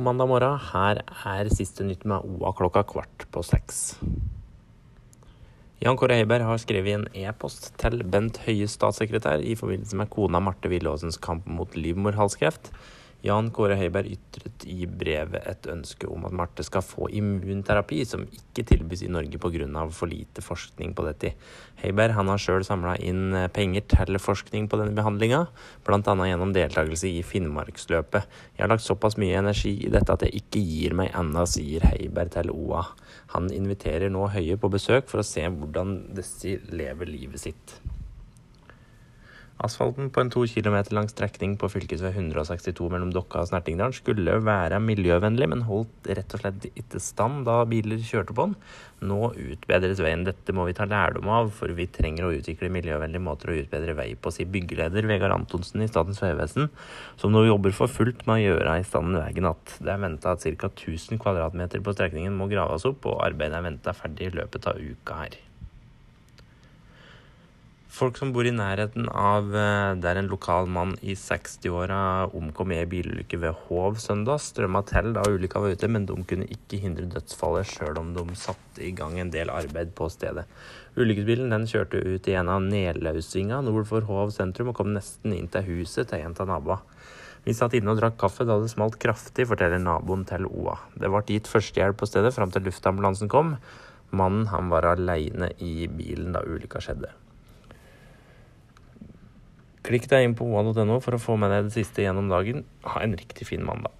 mandag morgen. Her er siste nytt med OA klokka kvart på seks. Jan Kåre Heiberg har skrevet en e-post til Bent Høie statssekretær i forbindelse med kona Marte Willåsens kamp mot livmorhalskreft. Jan Kåre Heiberg ytret i brevet et ønske om at Marte skal få immunterapi, som ikke tilbys i Norge pga. for lite forskning på dette. Heiberg han har sjøl samla inn eh, penger til forskning på denne behandlinga, bl.a. gjennom deltakelse i Finnmarksløpet. Jeg har lagt såpass mye energi i dette at jeg ikke gir meg ennå, sier Heiberg til OA. Han inviterer nå Høie på besøk for å se hvordan disse lever livet sitt. Asfalten på en to kilometer lang strekning på fv. 162 mellom Dokka og Snertingdalen skulle være miljøvennlig, men holdt rett og slett ikke stand da biler kjørte på den. Nå utbedres veien. Dette må vi ta lærdom av, for vi trenger å utvikle miljøvennlige måter å utbedre vei på, sier byggeleder Vegard Antonsen i Statens vegvesen, som nå jobber for fullt med å gjøre i stand veien igjen. Det er venta at ca. 1000 kvadratmeter på strekningen må graves opp, og arbeidet er venta ferdig i løpet av uka her. Folk som bor i nærheten av eh, der en lokal mann i 60-åra omkom i bilulykke ved Hov søndag, strømma til da ulykka var ute, men de kunne ikke hindre dødsfallet sjøl om de satte i gang en del arbeid på stedet. Ulykkesbilen den kjørte ut i en av nedlaussinga nord for Hov sentrum og kom nesten inn til huset til en av naboene. Vi satt inne og drakk kaffe da det smalt kraftig, forteller naboen til OA. Det ble gitt førstehjelp på stedet fram til luftambulansen kom. Mannen han var aleine i bilen da ulykka skjedde. Klikk deg inn på oa.no for å få med deg det siste gjennom dagen. Ha en riktig fin mandag.